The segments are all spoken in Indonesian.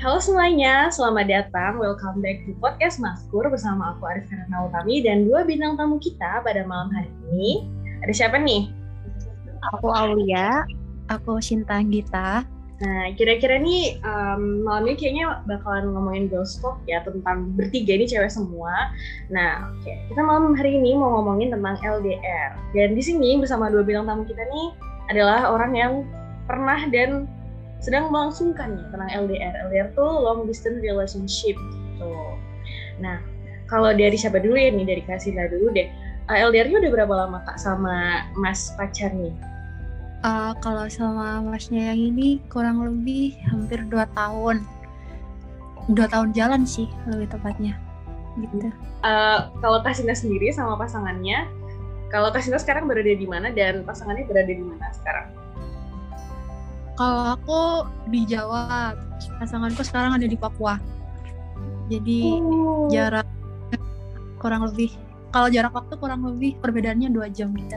Halo semuanya, selamat datang. Welcome back to podcast Maskur bersama aku Arif Karana Utami dan dua bintang tamu kita pada malam hari ini. Ada siapa nih? Aku Aulia, aku Sinta Gita. Nah, kira-kira nih um, malam ini kayaknya bakalan ngomongin girls talk ya tentang bertiga ini cewek semua. Nah, oke. Okay. Kita malam hari ini mau ngomongin tentang LDR. Dan di sini bersama dua bintang tamu kita nih adalah orang yang pernah dan sedang melangsungkan nih tentang LDR. LDR tuh long distance relationship gitu. Nah, kalau dari siapa dulu ya nih? Dari Kasila dulu deh. Uh, LDR-nya udah berapa lama kak sama mas pacar nih? Uh, kalau sama masnya yang ini kurang lebih hampir dua tahun. Dua tahun jalan sih lebih tepatnya. Gitu. Uh, kalau Kasina sendiri sama pasangannya, kalau Kasina sekarang berada di mana dan pasangannya berada di mana sekarang? Kalau aku di Jawa, pasanganku sekarang ada di Papua. Jadi oh. jarak kurang lebih kalau jarak waktu kurang lebih perbedaannya dua jam kita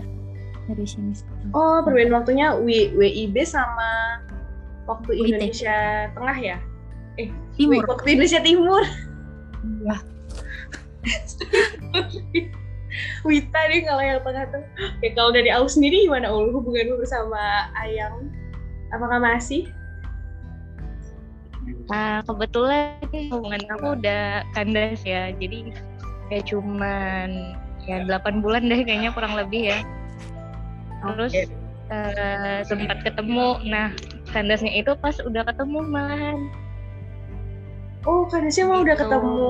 dari sini. Oh, perbedaan waktunya w WIB sama waktu WIT. Indonesia Tengah ya? Eh, Timur. Waktu Indonesia Timur. Iya. Wita nih kalau yang tengah tuh. Ya kalau dari aku sendiri gimana ul hubunganmu bersama Ayang? Apakah masih? Nah, kebetulan hubungan aku udah kandas ya. Jadi kayak cuman ya 8 bulan deh kayaknya kurang lebih ya terus okay. uh, eh, sempat ketemu nah kandasnya itu pas udah ketemu malahan oh kandasnya mau udah gitu. ketemu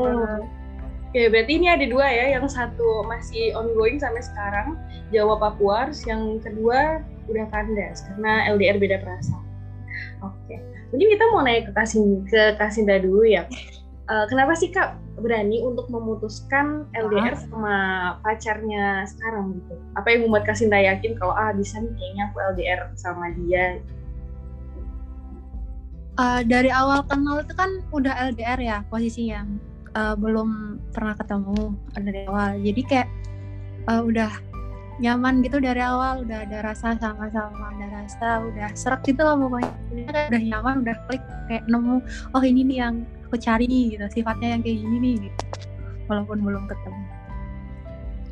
Oke, berarti ini ada dua ya, yang satu masih ongoing sampai sekarang, Jawa Papua, yang kedua udah kandas karena LDR beda perasaan. Oke, mungkin kita mau naik ke Kasin ke Kasinda dulu ya. Uh, kenapa sih kak berani untuk memutuskan LDR ah. sama pacarnya sekarang gitu? Apa yang membuat Kasinta yakin kalau ah bisa nih kayaknya aku LDR sama dia? Uh, dari awal kenal itu kan udah LDR ya posisinya, uh, belum pernah ketemu dari awal. Jadi kayak uh, udah nyaman gitu dari awal, udah ada rasa sama-sama, ada rasa, udah serak gitu lah pokoknya. Udah nyaman, udah klik kayak nemu, oh ini nih yang aku cari nih gitu sifatnya yang kayak gini nih gitu walaupun belum ketemu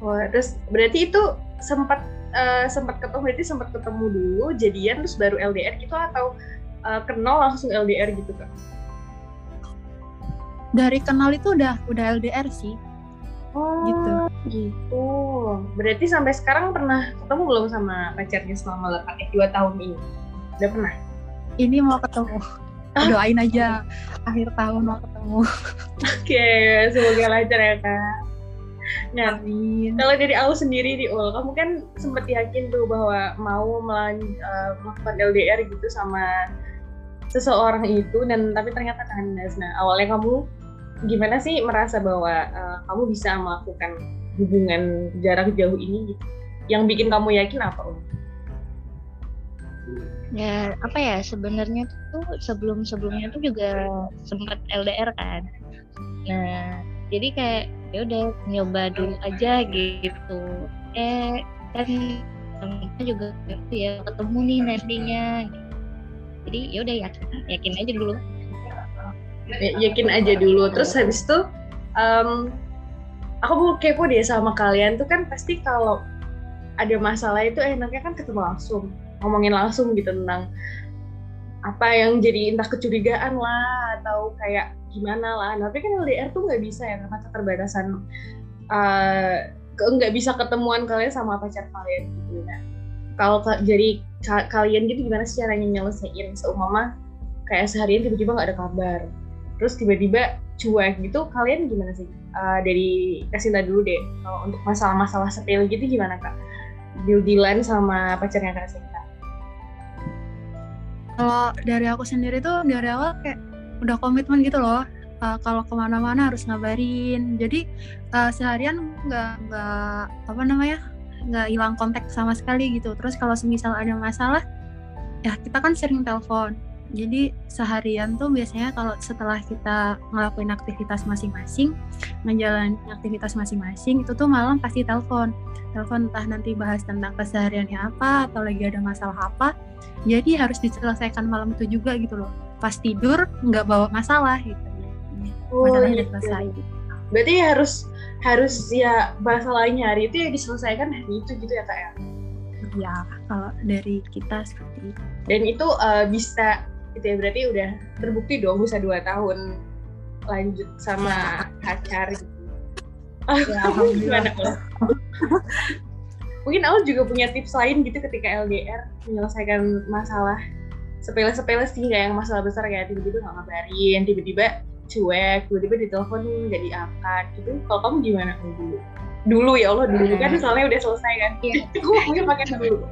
Wah, terus berarti itu sempat uh, sempat ketemu berarti sempat ketemu dulu jadian terus baru LDR gitu atau uh, kenal langsung LDR gitu kak? Dari kenal itu udah udah LDR sih. Oh, gitu. Gitu. Berarti sampai sekarang pernah ketemu belum sama pacarnya selama 8 eh, 2 tahun ini? Udah pernah? Ini mau ketemu doain aja akhir tahun mau ketemu oke okay, semoga lancar ya kak Nah, Amin. kalau dari aku sendiri di Ul, kamu kan sempat yakin tuh bahwa mau melan, uh, melakukan LDR gitu sama seseorang itu, dan tapi ternyata kandas. Nah, awalnya kamu gimana sih merasa bahwa uh, kamu bisa melakukan hubungan jarak jauh ini? Gitu? Yang bikin kamu yakin apa? Ya apa ya sebenarnya tuh sebelum sebelumnya tuh juga sempat LDR kan nah jadi kayak ya udah nyoba dulu aja gitu eh kan kita juga gitu ya ketemu nih nantinya jadi ya udah yakin yakin aja dulu yakin aja dulu terus habis itu um, aku mau kepo deh sama kalian tuh kan pasti kalau ada masalah itu enaknya kan ketemu langsung ngomongin langsung gitu tentang apa yang jadi entah kecurigaan lah atau kayak gimana lah. Nah, tapi kan LDR tuh nggak bisa ya karena keterbatasan uh, bisa ketemuan kalian sama pacar kalian gitu nah. Kalau jadi ka kalian gitu gimana sih caranya nyelesain seumama kayak seharian tiba-tiba nggak ada kabar. Terus tiba-tiba cuek gitu, kalian gimana sih? Uh, dari kasih dulu deh, kalau untuk masalah-masalah sepele gitu gimana kak? Deal-dealan sama pacarnya kak Sinta? kalau dari aku sendiri tuh dari awal kayak udah komitmen gitu loh uh, kalau ke mana-mana harus ngabarin jadi uh, seharian nggak nggak apa namanya nggak hilang kontak sama sekali gitu terus kalau semisal ada masalah ya kita kan sering telepon jadi seharian tuh biasanya kalau setelah kita ngelakuin aktivitas masing-masing menjalani aktivitas masing-masing itu tuh malam pasti telepon. Telepon entah nanti bahas tentang kesehariannya apa atau lagi ada masalah apa. Jadi harus diselesaikan malam itu juga gitu loh. Pas tidur nggak bawa masalah gitu. Oh, masalahnya udah gitu. selesai. Berarti harus harus ya masalahnya hari itu ya diselesaikan hari itu gitu ya kak ya. ya kalau dari kita seperti itu. Dan itu eh, bisa gitu ya berarti udah terbukti dong bisa dua tahun lanjut sama pacar gitu. Ya, gimana? Mungkin Aul juga punya tips lain gitu ketika LDR menyelesaikan masalah sepele-sepele sih nggak yang masalah besar kayak tiba-tiba nggak ngabarin, tiba-tiba cuek, tiba-tiba ditelepon nggak diangkat gitu. Kalau kamu gimana Ul, dulu? Dulu ya Allah dulu kan soalnya udah selesai kan. Iya. Aku mungkin pakai dulu.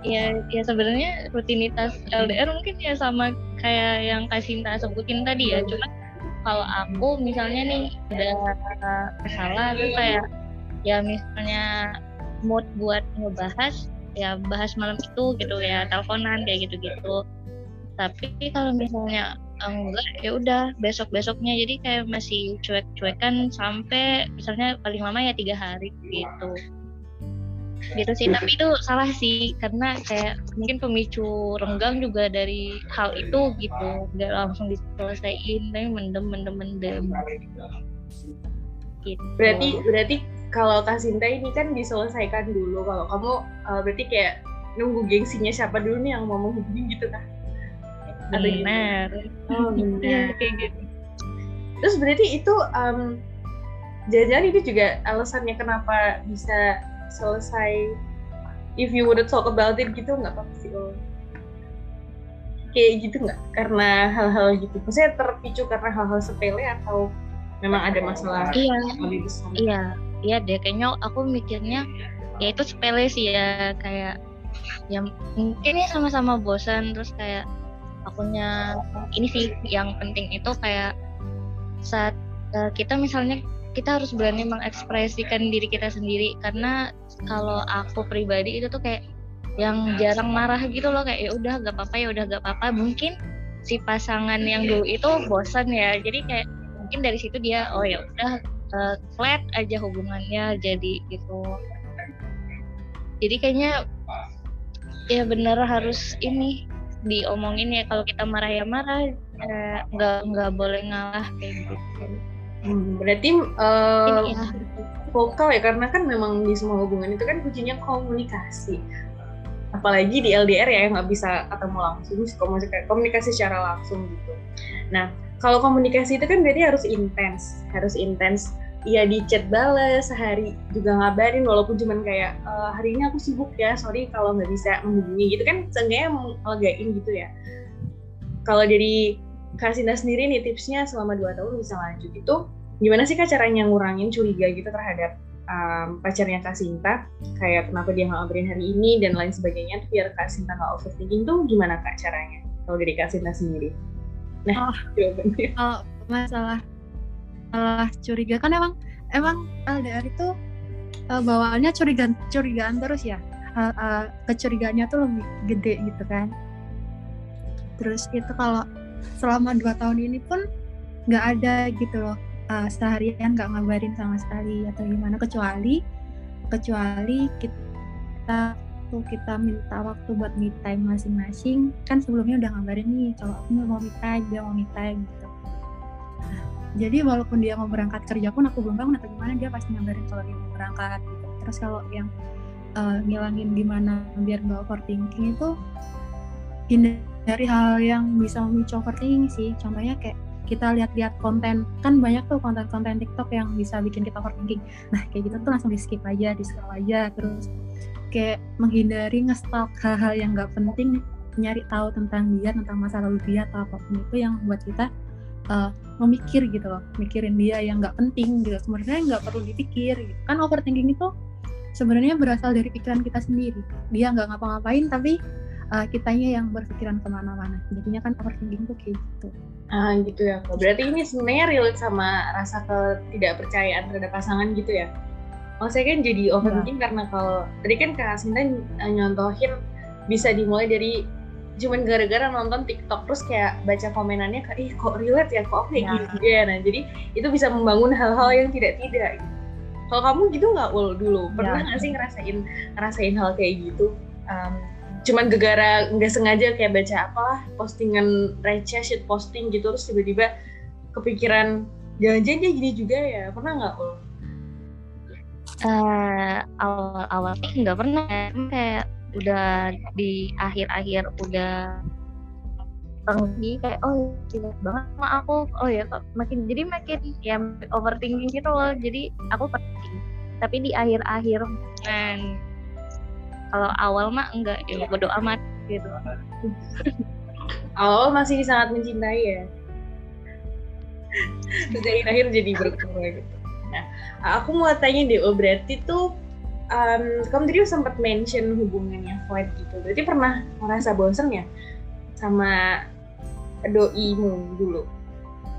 Ya ya sebenarnya rutinitas LDR mungkin ya sama kayak yang Kak Sinta sebutin tadi ya. Cuma kalau aku misalnya nih ada masalah tuh kayak ya misalnya mood buat ngebahas ya bahas malam itu gitu ya teleponan kayak gitu-gitu. Tapi kalau misalnya enggak ya udah besok besoknya jadi kayak masih cuek-cuekan sampai misalnya paling lama ya tiga hari gitu gitu sih tapi itu salah sih karena kayak mungkin pemicu renggang juga dari hal itu gitu nggak langsung diselesaikan tapi mendem mendem mendem gitu Berarti berarti kalau Kak Sinta ini kan diselesaikan dulu. Kalau kamu eh, berarti kayak nunggu gengsinya siapa dulu nih yang mau menghubungi gitu kan? Benar Oh, benar. kayak gitu Terus berarti itu um, jangan-jangan itu juga alasannya kenapa bisa selesai if you would talk about it gitu nggak apa sih oh. Kayak gitu nggak? Karena hal-hal gitu. Maksudnya terpicu karena hal-hal sepele atau memang ada masalah iya yang lebih besar? iya iya deh kayaknya aku mikirnya ya itu sepele sih ya kayak ya mungkin ya sama-sama bosan terus kayak akunya ini sih yang penting itu kayak saat eh, kita misalnya kita harus berani mengekspresikan diri kita sendiri. Karena kalau aku pribadi itu tuh kayak yang jarang marah gitu loh. Kayak ya udah gak apa-apa ya udah gak apa-apa. Mungkin si pasangan yang dulu itu bosan ya. Jadi kayak mungkin dari situ dia oh ya udah eh, flat aja hubungannya jadi gitu. Jadi kayaknya ya bener harus ini diomongin ya. Kalau kita marah ya marah. Eh, nggak nggak boleh ngalah kayak gitu Hmm, berarti uh, ini ya. vokal ya karena kan memang di semua hubungan itu kan kuncinya komunikasi. Apalagi di LDR ya yang nggak bisa ketemu langsung komunikasi, komunikasi secara langsung gitu. Nah kalau komunikasi itu kan berarti harus intens harus intens. Ya di chat balas sehari juga ngabarin walaupun cuman kayak "Eh, hari ini aku sibuk ya sorry kalau nggak bisa menghubungi gitu kan seenggaknya melegain gitu ya. Kalau dari Kak Sinta sendiri nih tipsnya selama 2 tahun bisa lanjut itu gimana sih Kak caranya ngurangin curiga gitu terhadap um, pacarnya Kak Sinta? Kayak kenapa dia nggak ngabarin hari ini dan lain sebagainya tuh biar Kak Sinta nggak overthinking tuh gimana Kak caranya? Kalau dari Kak Sinta sendiri. Nah Oh. jawabannya kalau masalah masalah curiga. Kan emang emang LDR itu uh, bawaannya curigaan curigaan terus ya? Uh, uh, kecurigaannya tuh lebih gede gitu kan? Terus itu kalau selama dua tahun ini pun nggak ada gitu loh. Uh, seharian nggak ngabarin sama sekali atau gimana. Kecuali kecuali kita tuh kita minta waktu buat me time masing-masing. Kan sebelumnya udah ngabarin nih kalau aku mau me time dia mau me time gitu. Jadi walaupun dia mau berangkat kerja pun aku belum bangun atau gimana dia pasti ngabarin kalau dia mau berangkat gitu. Terus kalau yang uh, ngilangin gimana biar nggak overthinking itu hindari hal yang bisa memicu overthinking sih. Contohnya kayak kita lihat-lihat konten. Kan banyak tuh konten-konten TikTok yang bisa bikin kita overthinking. Nah kayak gitu tuh langsung di skip aja di scroll aja terus kayak menghindari ngestalk hal-hal yang nggak penting nyari tahu tentang dia tentang masa lalu dia atau apa pun itu yang buat kita uh, memikir gitu loh mikirin dia yang nggak penting gitu. Sebenarnya nggak perlu dipikir gitu. kan overthinking itu sebenarnya berasal dari pikiran kita sendiri. Dia nggak ngapa-ngapain tapi uh, kitanya yang berpikiran ke mana-mana. Jadinya kan overthinking tuh kayak gitu. Ah gitu ya Kak. berarti ini sebenarnya relate sama rasa ketidakpercayaan terhadap pasangan gitu ya? Oh, saya kan jadi overthinking karena kalau tadi kan Kak Sinta ny- nyontohin bisa dimulai dari cuman gara-gara nonton TikTok terus kayak baca komenannya kayak ih kok relate ya? Kok kayak Ya. gitu ya nah jadi itu bisa membangun hal-hal yang tidak tidak kalau kamu gitu nggak ul dulu? Pernah Ya. nggak sih ngerasain ngerasain hal kayak gitu? Em, cuman gegara nggak sengaja kayak baca apalah postingan receh shit posting gitu terus tiba-tiba kepikiran jangan-jangan dia gini juga ya pernah nggak lo? Uh, awal-awal sih nggak pernah. Kayak udah di akhir-akhir udah lagi kayak oh jelek banget sama aku oh ya kok makin jadi makin ya overthinking gitu loh. Jadi aku penting. Tapi di akhir-akhir dan kalau awal mah enggak ya bodo amat gitu. Awal masih sangat mencintai ya. Terus dari akhir jadi berkurang gitu. Nah aku mau tanya deh oh berarti tuh um, kamu tadi sempat mention hubungannya void gitu. Berarti pernah merasa bosen ya sama doimu dulu?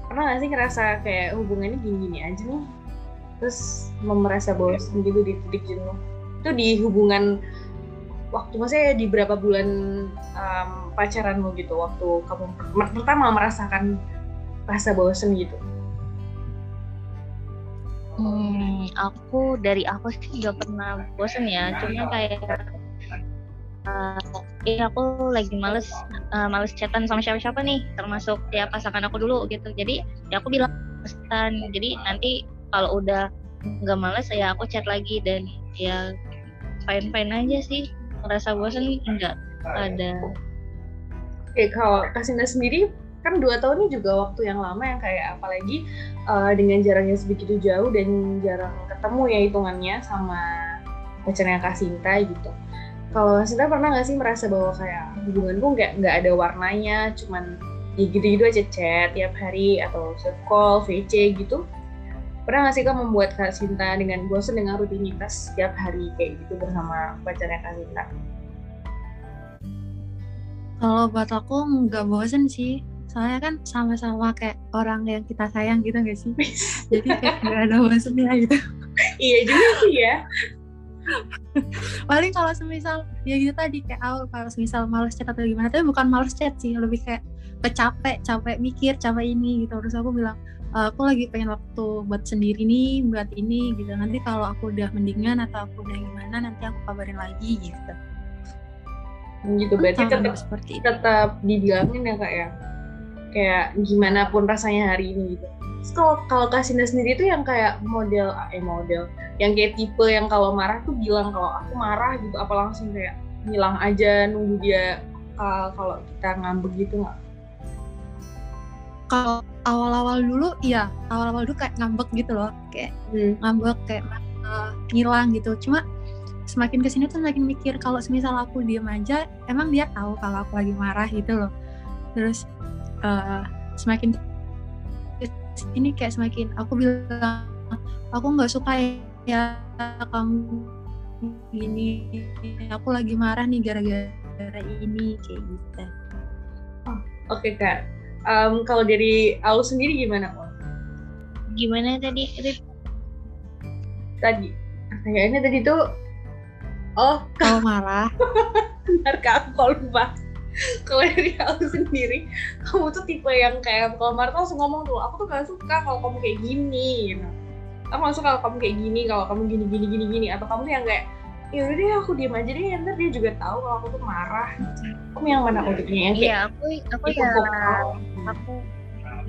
Pernah gak sih ngerasa kayak hubungannya gini-gini aja nih? Terus merasa bosan gitu di titik jenuh. Itu di hubungan waktu maksudnya di berapa bulan um, pacaranmu gitu waktu kamu pertama merasakan rasa bosan gitu? Hmm, aku dari aku sih gak pernah bosan ya cuma kayak uh, ini aku lagi males uh, males chatan sama siapa-siapa nih termasuk ya pasangan aku dulu gitu. Jadi ya aku bilang pesan jadi nanti kalau udah nggak males ya aku chat lagi dan ya fine fine aja sih merasa bosan enggak ada. Oke, kalau Kasinda sendiri kan dua tahun ini juga waktu yang lama yang kayak apalagi uh, dengan jaraknya sebegitu jauh dan jarang ketemu ya hitungannya sama pacarnya Kasinta gitu. Kalau Sinta pernah nggak sih merasa bahwa kayak hubunganku nggak nggak ada warnanya cuman ya gitu-gitu aja chat tiap hari atau call VC gitu pernah nggak sih kak membuat kak Sinta dengan bosan dengan rutinitas setiap hari kayak gitu bersama pacarnya kak Sinta? Kalau buat aku nggak bosan sih. Soalnya kan sama-sama kayak orang yang kita sayang gitu gak sih? Jadi kayak nggak ada bosannya gitu. Iya juga sih ya. Paling kalau semisal ya gitu tadi kayak awal kalau semisal males chat atau gimana tapi bukan males chat sih. Lebih kayak kecapek capek mikir capek ini gitu. Terus aku bilang e, aku lagi pengen waktu buat sendiri nih buat ini gitu. Nanti kalau aku udah mendingan atau aku udah gimana nanti aku kabarin lagi gitu. Gitu. Berarti tetap seperti itu. tetap dibilangin ya kak ya? Kayak gimana pun rasanya hari ini gitu. Terus kalau kalau Kasinda sendiri tuh yang kayak model eh model yang kayak tipe yang kalau marah tuh bilang kalau aku marah gitu apa langsung kayak hilang aja nunggu dia uh, kalau kita ngambek gitu nggak? Kalau awal-awal dulu iya awal-awal dulu kayak ngambek gitu loh kayak hmm. ngambek kayak uh, ngilang gitu. Cuma semakin ke sini tuh semakin mikir kalau semisal aku diem aja emang dia tahu kalau aku lagi marah gitu loh. Terus uh, semakin ini kayak semakin aku bilang aku nggak suka ya kamu gini aku lagi marah nih gara-gara ini kayak gitu. Oh, oke okay, kak um, kalau dari aku sendiri gimana kok gimana tadi tadi. Kayaknya tadi tuh oh kalau marah. Benar kak aku lupa. Kalau dari aku sendiri kamu tuh tipe yang kayak kalau Marta langsung ngomong tuh aku tuh gak suka kalau kamu kayak gini gitu. Aku gak suka kalau kamu kayak gini kalau kamu gini gini gini gini. Atau kamu tuh yang kayak ya udah deh aku diam aja deh ntar dia juga tahu kalau aku tuh marah kamu yang mana kayak iya aku aku ya aku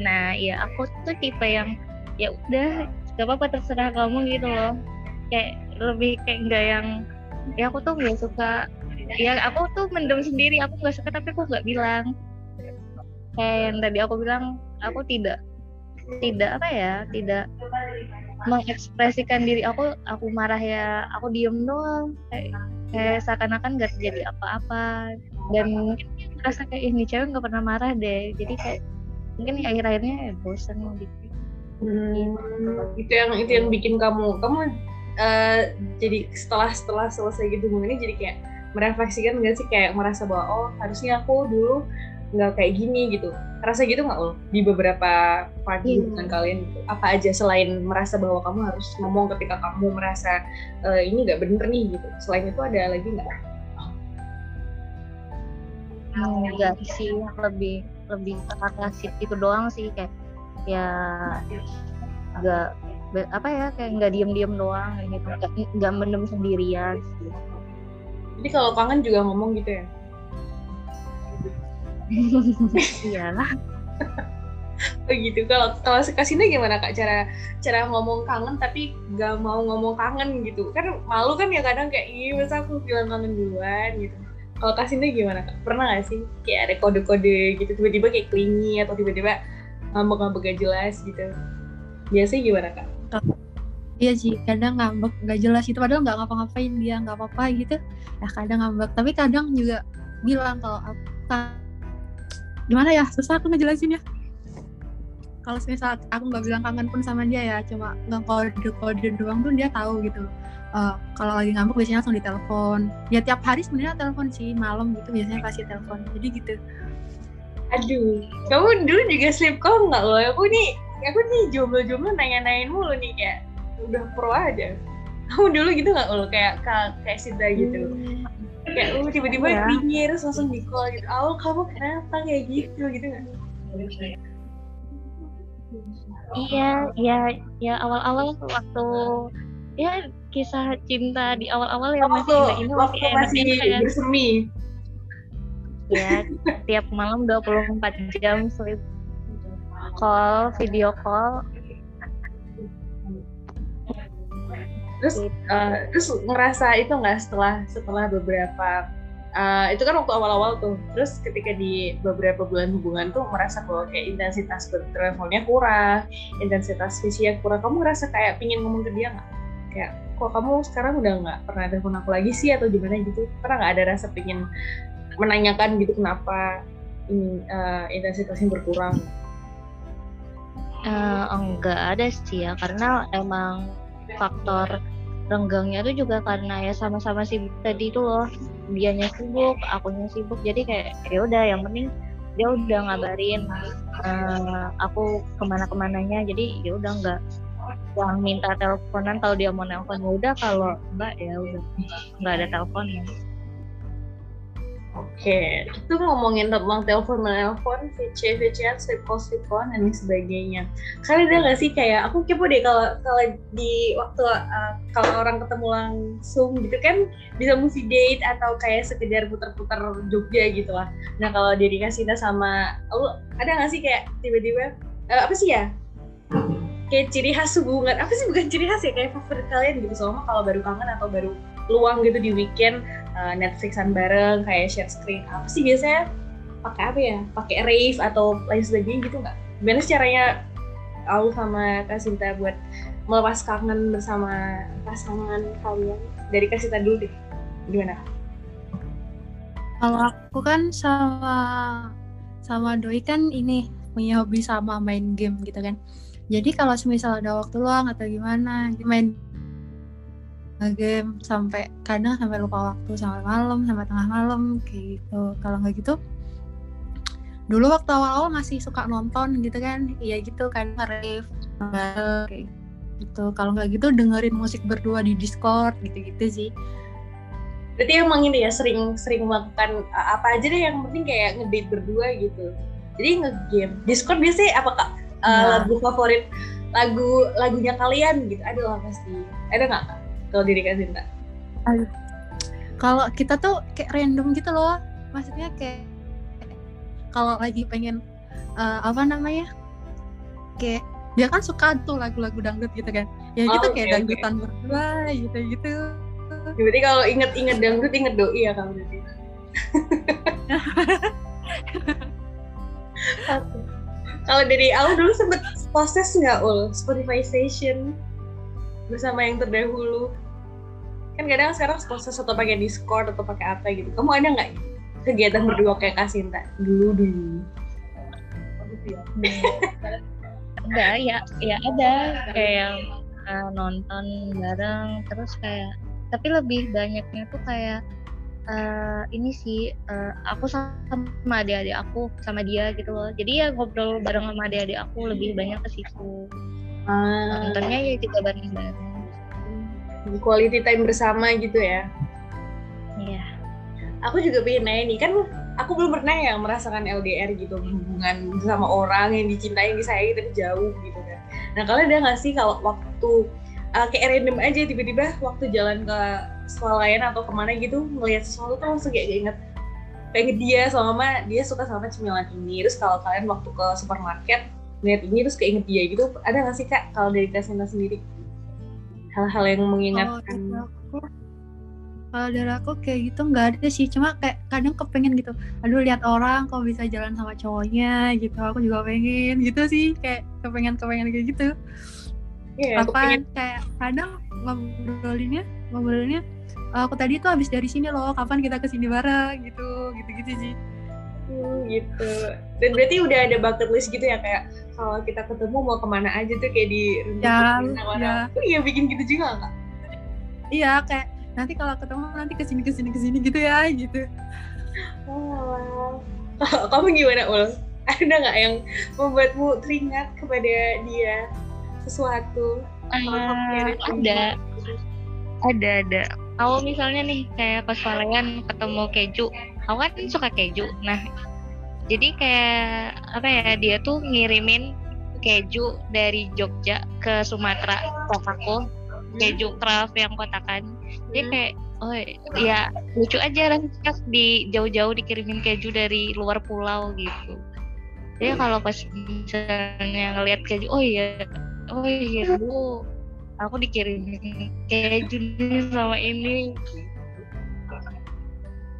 nah ya aku tuh tipe yang ya udah gak apa-apa terserah kamu gitu loh. Kayak lebih kayak enggak yang ya aku tuh gak suka ya aku tuh mendem sendiri aku nggak suka tapi aku nggak bilang. Kayak yang tadi aku bilang aku tidak tidak apa ya tidak mengekspresikan diri aku aku marah ya aku diem doang. Kayak, kayak seakan-akan gak terjadi apa-apa. Dan mungkin rasa kayak ini cewek nggak pernah marah deh. Jadi kayak mungkin akhir-akhirnya ya bosan gitu. Hmm, itu yang itu yang bikin kamu kamu uh, jadi setelah setelah selesai gitu ini jadi kayak merefleksikan nggak sih? Kayak merasa bahwa oh harusnya aku dulu nggak kayak gini gitu. Rasa gitu nggak lo? Di beberapa part yeah. hubungan kalian gitu. Apa aja selain merasa bahwa kamu harus ngomong ketika kamu merasa e, ini nggak bener nih gitu. Selain itu ada lagi nggak? Enggak sih lebih lebih kasih itu doang sih kayak ya nggak apa ya kayak nggak diem diem doang gitu. Nggak mendem sendirian. Jadi kalau kangen juga ngomong gitu ya? Iyalah Oh gitu. Kalau kalau Kasina gimana kak cara cara ngomong kangen tapi gak mau ngomong kangen gitu? Kan malu kan ya kadang kayak iya masa aku bilang kangen duluan gitu. Kalau Kasina gimana kak? Pernah gak sih kayak ada kode-kode gitu tiba-tiba kayak klingi atau tiba-tiba ngambek-ngambek gak jelas gitu? Biasanya gimana kak? Iya sih, kadang ngambek gak jelas itu padahal nggak ngapa-ngapain dia nggak apa-apa gitu. Ya kadang ngambek, tapi kadang juga bilang kalau aku gimana ya? Susah aku ngejelasin ya. Kalau misal aku nggak bilang kangen pun sama dia ya cuma nggak kode kode doang tuh dia tahu gitu. Uh, kalau lagi ngambek biasanya langsung ditelepon. Ya tiap hari sebenarnya telepon sih malam gitu biasanya kasih telepon. Jadi gitu. Aduh kamu dulu juga sleep call nggak loh? Aku nih aku nih jomblo-jomblo nanya-nanyain mulu nih kayak udah pro aja. Kamu dulu gitu nggak lo kayak kayak Sita gitu. Hmm. Kayak lu tiba-tiba ya. terus langsung di call gitu oh kamu kenapa kayak gitu gitu nggak Iya, iya, ya awal-awal waktu ya kisah cinta di awal-awal yang masih ini masih enak masih kan. bersemi. Ya, tiap malam 24 jam sleep call, video call. Terus uh, terus ngerasa itu nggak setelah setelah beberapa uh, itu kan waktu awal-awal tuh. Terus ketika di beberapa bulan hubungan tuh merasa bahwa kayak intensitas teleponnya kurang intensitas visinya kurang. Kamu ngerasa kayak pingin ngomong ke dia nggak? Kayak kok kamu sekarang udah nggak pernah telepon aku lagi sih? Atau gimana gitu. Pernah nggak ada rasa pingin menanyakan gitu kenapa ini uh, intensitasnya berkurang? Uh, enggak ada sih ya. Karena emang faktor renggangnya tuh juga karena ya sama-sama sibuk tadi itu loh. Dianya sibuk akunya sibuk. Jadi kayak ya udah yang penting dia udah ngabarin uh, aku ke mana ke mananya jadi ya udah nggak yang minta teleponan kalau dia mau nelpon. Ya udah kalau enggak ya udah. Nggak ada telepon ya Oke, itu ngomongin tentang telepon menelpon, VC, VC, sleep call, sleep call, dan sebagainya. Kalian ada nggak sih kayak aku kepo deh kalau kalau di waktu uh, kalau orang ketemu langsung gitu kan bisa movie date atau kayak sekedar putar-putar Jogja gitu lah. Nah kalau dia dikasih sama lu ada nggak sih kayak tiba-tiba uh, apa sih ya? Kayak ciri khas hubungan apa sih bukan ciri khas ya kayak favorit kalian gitu soalnya kalau baru kangen atau baru luang gitu di weekend uh, Netflixan bareng kayak share screen. Apa sih biasanya? Pakai apa ya? Pakai rave atau lain sebagainya gitu nggak? Gimana sih caranya aku sama Kak Sinta buat melepas kangen bersama pasangan kalian? Dari Kak Sinta dulu deh. Gimana? Kalau aku kan sama sama Doi kan ini punya hobi sama main game gitu kan. Jadi kalau misal ada waktu luang atau gimana main game sampai kadang sampai lupa waktu sampai malam sampai tengah malam kayak gitu. Kalau nggak gitu dulu waktu awal-awal masih suka nonton gitu kan. Iya gitu kan rave kayak gitu. Kalau nggak gitu dengerin musik berdua di Discord gitu-gitu sih. Berarti emang ini ya sering sering melakukan apa aja deh yang penting kayak ngedate berdua gitu. Jadi ngegame. Discord biasanya apa kak? Uh, nah. lagu favorit lagu lagunya kalian gitu. Ada lah pasti ada nggak kak kalau diri Kak Sinta? Kalau kita tuh kayak random gitu loh. Maksudnya kayak kalau lagi pengen uh, apa namanya? Kayak dia kan suka tuh lagu-lagu dangdut gitu kan. Ya oh, gitu okay, kayak dangdutan okay. berdua gitu gitu. Berarti kalau inget-inget dangdut inget doi ya kamu berarti. Kalau dari awal dulu sempet proses nggak ul Spotify Station bersama yang terdahulu? kan kadang sekarang proses atau pakai Discord atau pakai apa gitu. Kamu ada nggak kegiatan berdua kayak Kasinta dulu dulu. Enggak ya ya ada. Kayak uh, nonton bareng terus kayak tapi lebih banyaknya tuh kayak uh, ini sih uh, aku sama adik-adik aku sama dia gitu loh. Jadi ya ngobrol bareng sama adik-adik aku lebih banyak ke situ ah. nontonnya ya juga bareng-bareng. Quality time bersama gitu ya. Iya. Aku juga pengen nanya nih kan aku belum pernah ya merasakan LDR gitu hubungan sama orang yang dicintai yang disayangi tapi jauh gitu kan. Nah kalian ada nggak sih kalau waktu uh, kayak random aja tiba-tiba waktu jalan ke sekolah lain atau ke mana gitu ngelihat sesuatu tuh langsung kayak inget pengen dia sama dia suka sama cemilan ini. Terus kalau kalian waktu ke supermarket ngeliat ini terus keinget dia gitu ada nggak sih kak kalau dari Kasinta sendiri hal-hal yang mengingatkan Kalau dari aku, kalau dari aku kayak gitu nggak ada sih, cuma kayak kadang kepengen gitu. Aduh lihat orang kok bisa jalan sama cowoknya gitu, aku juga pengen gitu sih, kayak kepengen kepengen kayak gitu. Aku Apa kayak kadang ngobrolinnya, ngobrolinnya aku tadi tuh habis dari sini loh, kapan kita ke sini bareng gitu, gitu-gitu sih. Hmm, gitu. Dan berarti udah ada bucket list gitu ya kayak kalau kita ketemu mau ke mana aja tuh kayak di Ya, ya. Oh iya bikin gitu juga kak? Iya kayak nanti kalau ketemu nanti ke sini ke sini ke sini gitu ya gitu. Oh. Kalau kamu gimana Ul? Ada nggak yang membuatmu teringat kepada dia sesuatu? Kamu Eh, kirim ada ada ada kalau misalnya nih kayak pas kalian ketemu keju aku kan suka keju. Nah jadi kayak apa ya dia tuh ngirimin keju dari Jogja ke Sumatera ke aku keju craft yang kotakan. Dia Hmm. kayak oh ya lucu aja rasanya di jauh-jauh dikirimin keju dari luar pulau gitu. Dia kalau pas misalnya ngelihat keju oh iya oh iya dulu aku dikirimin keju sama ini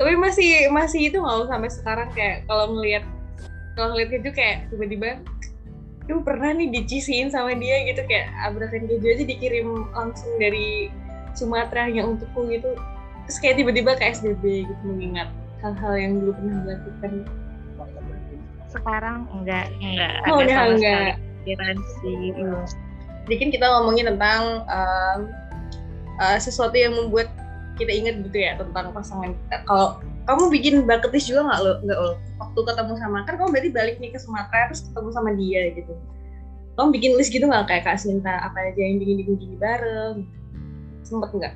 Tapi masih masih itu nggak sampai sekarang kayak kalau ngelihat kalau ngeliat keju kayak tiba-tiba Duh pernah nih dicisiin sama dia gitu kayak abrakan keju aja dikirim langsung dari Sumatera yang untukku gitu terus kayak tiba-tiba ke SBB gitu mengingat hal-hal yang dulu pernah dilakukan sekarang enggak enggak Oh, ada udah sama enggak. sekali pikiran sih. Jadi kan kita ngomongin tentang um, uh, sesuatu yang membuat kita ingat gitu ya tentang pasangan kita. Kalau kamu bikin bucket list juga nggak lo nggak lo waktu ketemu sama kan kamu berarti balik nih ke Sumatera terus ketemu sama dia gitu. Kamu bikin list gitu nggak kayak Kak Sinta apa aja yang bikin bikin gini bareng? Sempet nggak?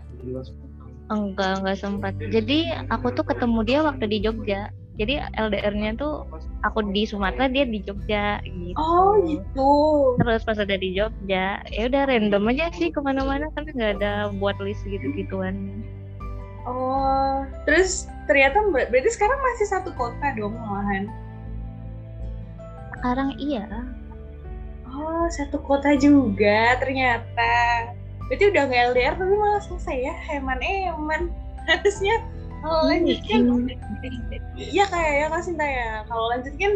enggak enggak sempat jadi aku tuh ketemu dia waktu di Jogja jadi LDR-nya tuh aku di Sumatera dia di Jogja gitu Oh gitu. terus pas ada di Jogja ya udah random aja sih ke mana-mana karena nggak ada buat list gitu-gituan Oh terus ternyata ber- berarti sekarang masih satu kota dong malahan. sekarang iya Oh satu kota juga ternyata. Berarti udah nggak LDR tapi malah selesai ya heman-heman. Harusnya kalau lanjut kan iya kayak ya Kak Sinta ya. Kalau lanjut kan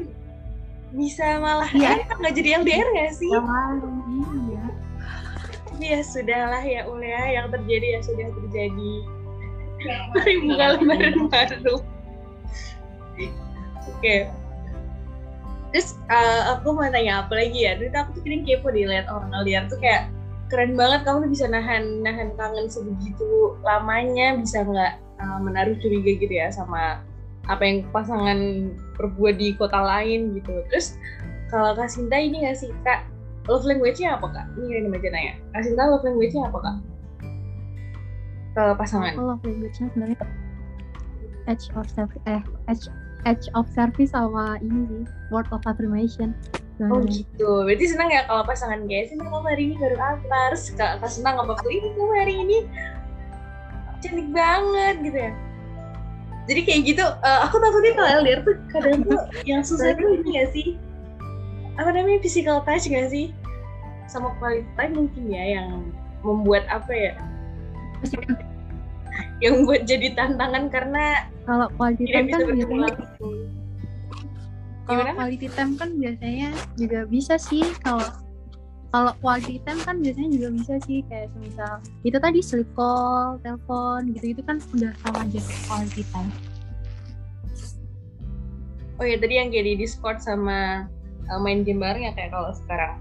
bisa malah Iya. enak nggak jadi LDR nggak sih? Iya. Ya sudahlah ya Ul ya yang terjadi ya sudah terjadi. Mari buka lembaran baru. Oke. Terus eh, aku mau tanya apa lagi ya? Dulu aku tuh kadang kepo deh lihat orang LDR tuh kayak keren banget kamu tuh bisa nahan nahan kangen sebegitu lamanya bisa nggak eh, menaruh curiga gitu ya sama apa yang pasangan perbuat di kota lain gitu. Terus kalau Kak Sinta ini nggak sih Kak love language-nya apa Kak? Ini yang aja nanya. Kak Sinta love language-nya apa Kak? Ke pasangan. Aku love language-nya sebenarnya edge of service eh edge edge of service sama ini sih word of affirmation. Oh Nah, gitu. Berarti senang ya kalau pasangan guys, ini kamu hari ini baru apa? Terus Kak, Kak senang apa tuh ini kamu hari ini cantik banget gitu ya. Jadi kayak gitu, eh, aku takutnya kalau LDR tuh kadang tuh yang susah tuh ini gak sih? Apa namanya physical touch gak sih? Sama quality time mungkin ya yang membuat apa ya? Yang membuat jadi tantangan karena kalau quality time kan biasanya langsung. kalau quality time kan biasanya juga bisa sih kalau kalau quality time kan biasanya juga bisa sih kayak semisal itu tadi sleep call, telepon gitu itu kan udah sama aja quality time. Oh ya tadi yang kayak di Discord sama uh, main game bareng ya kayak kalau sekarang.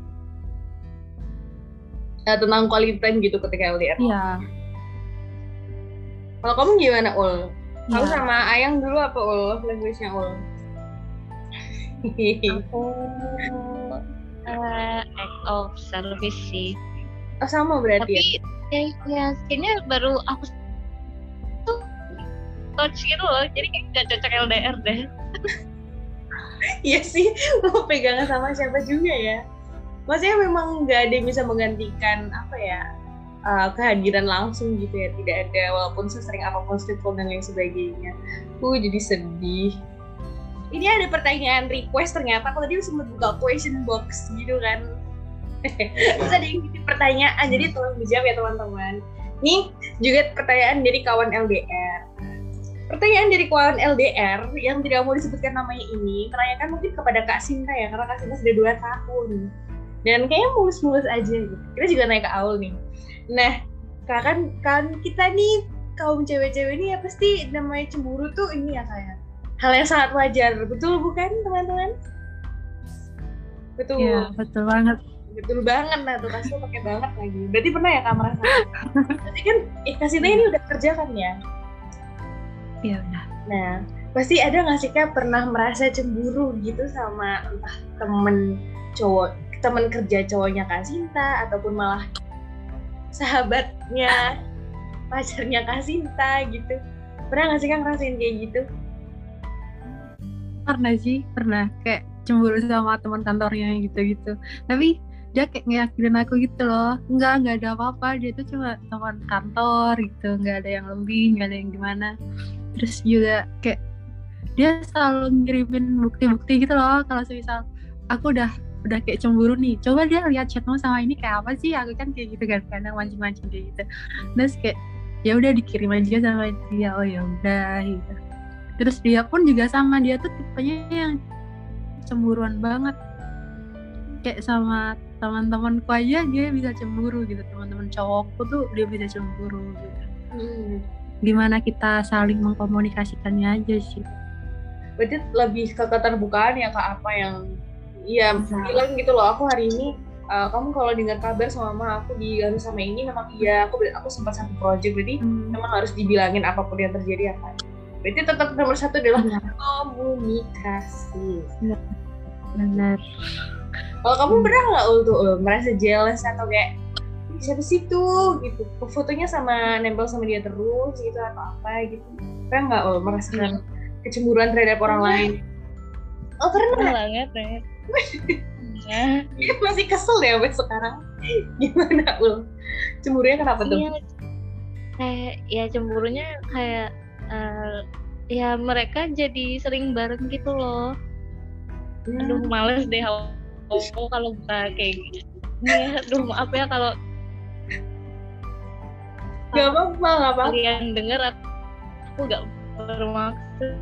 Eh, tentang quality time gitu ketika LDR. Iya. Kalau kamu gimana Ul? Kamu Iya. sama Ayang dulu apa Ul? Language-nya Ul? aku eh, act of service sih oh sama berarti ya? tapi ya, ya kayaknya baru aku tuh touch gitu loh jadi kayak gak cocok LDR deh Iya sih, mau pegangan sama siapa juga ya. Maksudnya memang nggak ada yang bisa menggantikan apa ya uh, kehadiran langsung gitu ya. Tidak ada walaupun sesering apa pun street call dan lain sebagainya. Uh jadi sedih. ini ada pertanyaan request ternyata aku tadi sempat buka question box gitu kan terus ada yang ngisi pertanyaan jadi tolong dijawab ya teman-teman ini juga pertanyaan dari kawan LDR pertanyaan dari kawan LDR yang tidak mau disebutkan namanya ini menanyakan mungkin kepada Kak Sinta ya karena Kak Sinta sudah dua tahun dan kayaknya mulus-mulus aja gitu kita juga naik ke Aul nih nah kan kan kita nih kaum cewek-cewek ini ya pasti namanya cemburu tuh ini ya kayak hal yang sangat wajar. Betul bukan teman-teman? Betul. Ya betul banget. Betul banget. Nah tuh kasih pakai banget lagi. Berarti pernah ya kamu merasa? Berarti kan eh kasih ini udah kerja kan ya? Iya udah. Nah pasti ada nggak sih kak pernah merasa cemburu gitu sama entah temen cowok temen kerja cowoknya kak Sinta ataupun malah sahabatnya pacarnya kak Sinta gitu. Pernah nggak sih kak ngerasain kayak gitu? Pernah sih pernah. Kayak cemburu sama teman kantornya gitu-gitu. Tapi dia kayak ngeyakinin aku gitu loh. Enggak enggak ada apa-apa. Dia tuh cuma teman kantor gitu. Enggak ada yang lebih enggak ada yang gimana. Terus juga kayak dia selalu ngirimin bukti-bukti gitu loh. Kalau misal aku udah udah kayak cemburu nih coba dia lihat chatmu sama ini kayak apa sih? Aku kan kayak gitu kan kadang mancing-mancing kayak gitu. Terus kayak ya udah dikirim aja sama dia. Oh ya udah gitu. Terus dia pun juga sama dia tuh tipenya yang cemburuan banget. Kayak sama teman-temanku aja dia bisa cemburu gitu teman-teman cowokku tuh dia bisa cemburu gitu. Hmm. gimana kita saling mengkomunikasikannya aja sih. Berarti lebih ke keterbukaan ya kak apa yang Iya, bilang gitu loh. Aku hari ini uh, kamu kalau dengar kabar sama mama aku diganggu sama ini memang iya aku aku sempat satu project berarti hmm. memang harus dibilangin apa pun yang terjadi apa. Berarti tetap nomor satu adalah Benar. komunikasi. Benar. Kalau kamu hmm. pernah nggak untuk uh, merasa jealous atau kayak siapa sih tuh gitu fotonya sama nempel sama dia terus gitu atau apa gitu pernah nggak oh, merasakan hmm. kecemburuan terhadap orang lain oh pernah banget ya Ya. Masih kesel ya sampai sekarang. Gimana ul? Cemburunya kenapa tuh? Iya, kayak ya cemburunya kayak uh, ya mereka jadi sering bareng gitu loh. Hmm. Aduh males deh oh, kalau buka kayak gini. Ya, aduh maaf ya kalau Gak apa-apa, gak apa-apa. Kalian denger aku gak bermaksud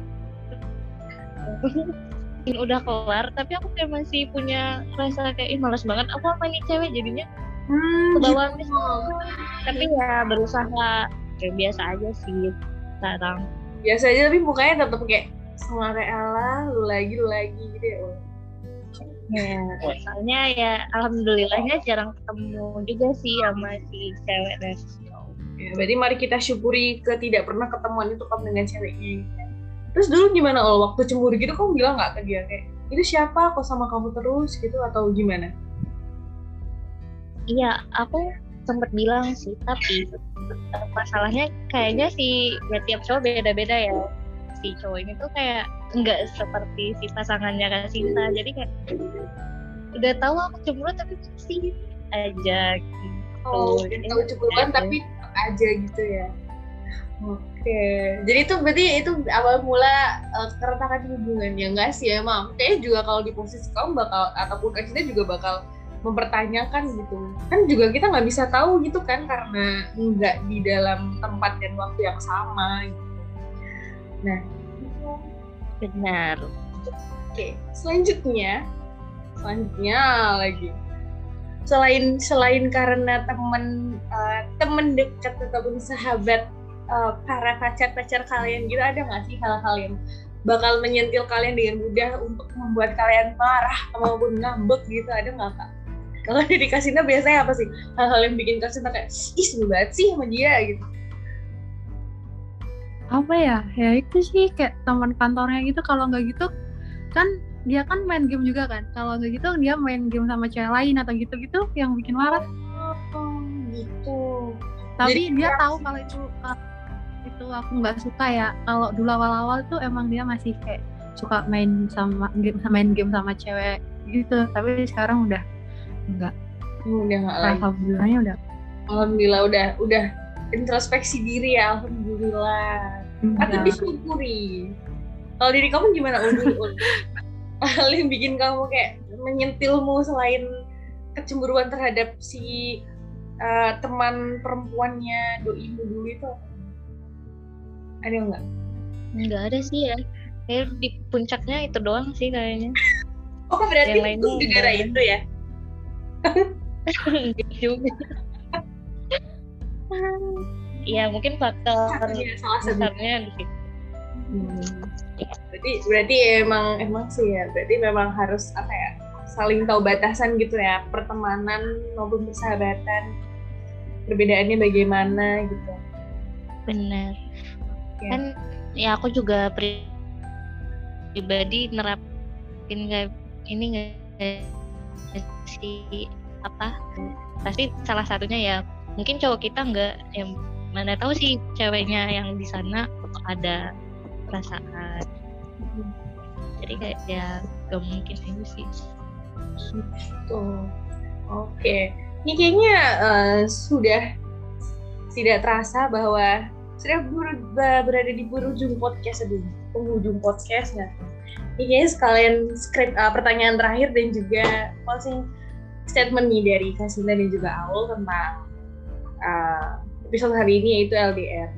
udah kelar tapi aku kayak masih punya rasa kayak ih malas banget aku apa nih cewek jadinya. Hmm, ke bawah gitu. tapi ya berusaha kayak biasa aja sih sekarang. Biasa aja tapi mukanya tetap kayak semua rela lu lagi lu lagi gitu ya Ya, soalnya ya alhamdulillahnya jarang ketemu juga sih sama si cewek dan ya, berarti mari kita syukuri ke tidak pernah ketemuan itu kamu dengan ceweknya terus dulu gimana? Lo waktu cemburu gitu kamu bilang nggak ke dia? Kayak itu siapa? Kok sama kamu terus? gitu atau gimana? Iya aku sempat bilang sih tapi masalahnya kayaknya si ya tiap cowok beda-beda ya. Si cowok ini tuh kayak nggak seperti si pasangannya kan Sinta. Jadi kayak udah tahu aku cemburu tapi sih aja gitu. Oh tahu cemburuan tapi aja gitu ya Oke, jadi itu berarti itu awal mula uh, keretakan hubungan ya enggak sih emang? Kayaknya juga kalau di posisi kamu bakal ataupun kita juga bakal mempertanyakan gitu. Kan juga kita nggak bisa tahu gitu kan karena nggak di dalam tempat dan waktu yang sama. Gitu. Nah, benar. Oke, selanjutnya, selanjutnya lagi selain selain karena teman uh, teman dekat ataupun sahabat uh, para pacar-pacar kalian gitu ada nggak sih hal-hal yang bakal menyentil kalian dengan mudah untuk membuat kalian marah maupun ngambek gitu ada nggak kak? Kalau di kasino biasanya apa sih hal-hal yang bikin kasino kayak ih seru banget sih sama dia gitu? Apa ya? Ya itu sih kayak teman kantornya gitu kalau nggak gitu kan dia kan main game juga kan kalau nggak gitu dia main game sama cewek lain atau gitu-gitu yang bikin marah oh, gitu tapi Jadi, dia tahu kalau itu itu aku nggak suka ya. Kalau dulu awal-awal tuh emang dia masih kayak suka main sama game main game sama cewek gitu. Tapi sekarang udah enggak udah enggak lagi. Alhamdulillahnya udah. Alhamdulillah udah udah introspeksi diri ya. Alhamdulillah. Atau disyukuri. Kalau diri kamu gimana? Ul? Hal yang bikin kamu kayak menyentilmu selain kecemburuan terhadap si uh, teman perempuannya doimu dulu itu ada nggak? Nggak ada sih ya. Kayak di puncaknya itu doang sih kayaknya. Oh berarti yang itu negara itu ya? juga. Iya mungkin faktor ya, salah besarnya di situ. Hmm. Berarti berarti emang emang sih ya. Berarti memang harus apa ya? Saling tahu batasan gitu ya. Pertemanan maupun persahabatan. Perbedaannya bagaimana gitu. Benar. Ya. Kan ya aku juga pribadi nerapin kayak ini nggak si apa pasti salah satunya ya mungkin cowok kita nggak yang mana tahu sih ceweknya yang di sana ada perasaan. Jadi kayak ya gak mungkin itu sih. Gitu. Oke. Ini kayaknya uh, sudah tidak terasa bahwa sudah berada di berujung podcast aduh penghujung podcast nggak ini kayaknya sekalian script uh, pertanyaan terakhir dan juga closing statement nih dari Kasinda dan juga Aul tentang uh, episode hari ini yaitu LDR.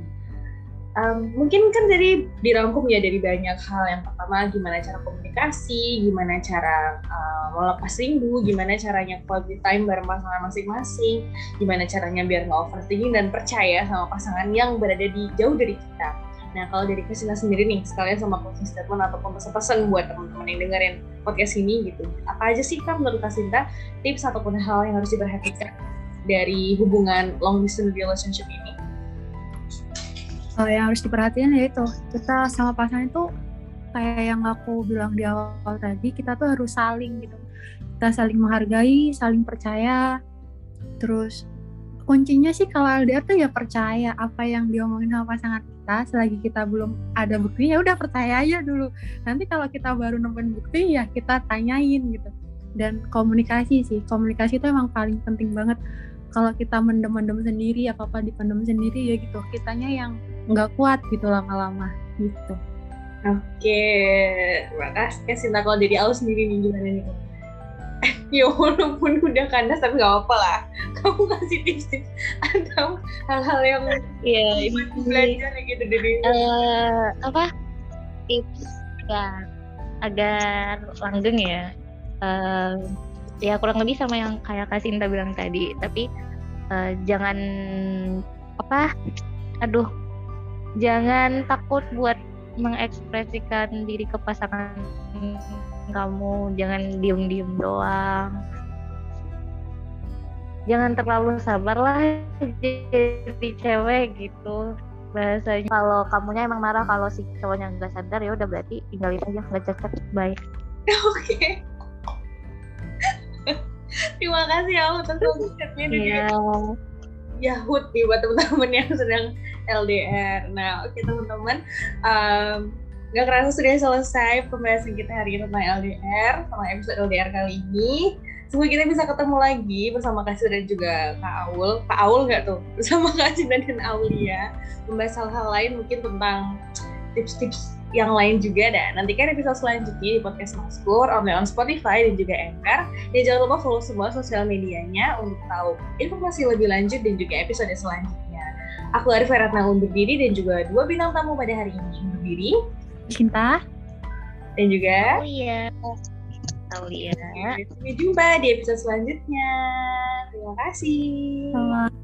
Um, mungkin kan dari dirangkum ya dari banyak hal yang pertama gimana cara komunikasi, gimana cara uh, melepas rindu, gimana caranya quality time bareng pasangan masing-masing, gimana caranya biar nggak overthinking dan percaya sama pasangan yang berada di jauh dari kita. Nah kalau dari Kristina sendiri nih sekalian sama closing statement ataupun pesan-pesan buat teman-teman yang dengerin podcast ini gitu, apa aja sih kan menurut Kasinta tips ataupun hal yang harus diperhatikan dari hubungan long distance relationship ini? Oh, yang harus diperhatiin ya itu. Kita sama pasangan itu kayak yang aku bilang di awal tadi kita tuh harus saling gitu. Kita saling menghargai saling percaya. Terus kuncinya sih kalau LDR tuh ya percaya apa yang diomongin sama pasangan kita. Selagi kita belum ada bukti ya udah percaya aja dulu. Nanti kalau kita baru nemuin bukti ya kita tanyain gitu. Dan komunikasi sih. Komunikasi itu emang paling penting banget. Kalau kita mendem-mendem sendiri apa apa dipendem sendiri ya gitu. Kitanya yang nggak kuat gitu lama-lama gitu. Oke terima kasih Sinta. Kalau dari aku sendiri nih gimana nih? Ya walaupun udah kandas tapi gak apa lah. Kamu kasih tips-tips atau hal-hal yang iya belajar gitu dari uh, apa? Tips ya agar langgeng ya. Uh, ya kurang lebih sama yang kayak Kasinta bilang tadi. Tapi uh, jangan apa? Aduh jangan takut buat mengekspresikan diri ke pasangan kamu. Jangan diem-diem doang. Jangan terlalu sabar lah jadi cewek gitu. Bahasanya kalau kamunya emang marah kalau si cowoknya nggak sadar ya udah berarti tinggalin aja nggak cocok baik oke. Okay. Terima kasih ya atas konsepnya yeah. Yahut nih buat teman-teman yang sedang LDR. Nah, oke okay, teman-teman, um, gak kerasa sudah selesai pembahasan kita hari ini tentang LDR, sama episode LDR kali ini. Semoga kita bisa ketemu lagi bersama Kasih dan juga Kak Aul. Kak Aul nggak tuh? Bersama Kasih dan Aulia. Membahas hal-hal lain mungkin tentang tips-tips yang lain juga dan nantikan episode selanjutnya di podcast Maskur on, on Spotify dan juga Anchor dan jangan lupa follow semua sosial medianya untuk tahu informasi lebih lanjut dan juga episode selanjutnya aku Arif Ratna undur diri dan juga dua bintang tamu pada hari ini. Undur diri. Cinta. Dan juga Aulia Aulia sampai jumpa di episode selanjutnya. Terima kasih. Sama.